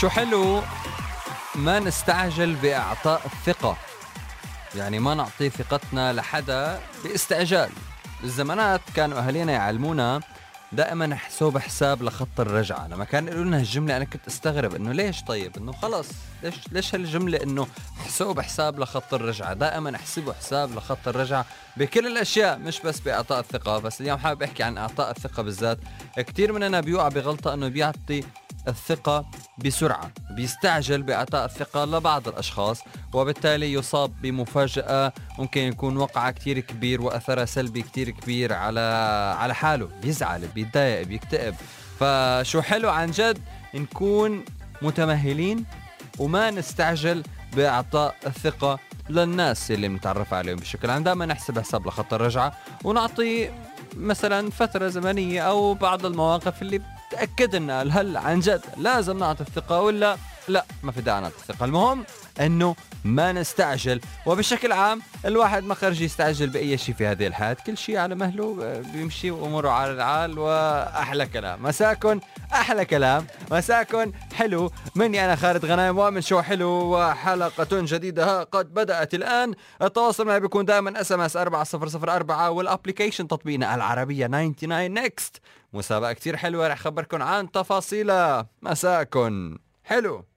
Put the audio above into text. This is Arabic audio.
شو حلو؟ ما نستعجل بإعطاء الثقة. يعني ما نعطي ثقتنا لحدا باستعجال. بالزمانات كانوا أهالينا يعلمونا دائما حسوب حساب لخط الرجعة. لما كان يقولوا لنا هالجملة أنا كنت أستغرب إنه ليش طيب؟ إنه خلص ليش ليش هالجملة إنه حسوب حساب لخط الرجعة؟ دائما احسبوا حساب لخط الرجعة بكل الأشياء مش بس بإعطاء الثقة. بس اليوم حابب أحكي عن إعطاء الثقة بالذات. كثير مننا بيوقع بغلطة إنه بيعطي الثقة بسرعة بيستعجل بإعطاء الثقة لبعض الأشخاص وبالتالي يصاب بمفاجأة ممكن يكون وقعة كتير كبير وأثرها سلبي كتير كبير على على حاله بيزعل بيتضايق بيكتئب. فشو حلو عن جد؟ نكون متمهلين وما نستعجل بإعطاء الثقة للناس اللي بنتعرف عليهم بشكل عام. دائما نحسب حساب لخط الرجعة ونعطي مثلا فترة زمنية أو بعض المواقف اللي تأكد هل عن جد لازم نعطي الثقة ولا لا ما في داعي الثقة المهم أنه ما نستعجل وبشكل عام الواحد ما خرج يستعجل بأي شيء في هذه الحياة. كل شيء على مهله بيمشي وأموره على العال وأحلى كلام. مساكن أحلى كلام. مساكن حلو. مني أنا خالد غنايم ومن شو حلو وحلقة جديدة قد بدأت الآن. التواصل معي بيكون دائما SMS 4004 وال application تطبيقنا العربية 99 next. مسابقة كتير حلوة رح أخبركم عن تفاصيلها. مساكن حلو.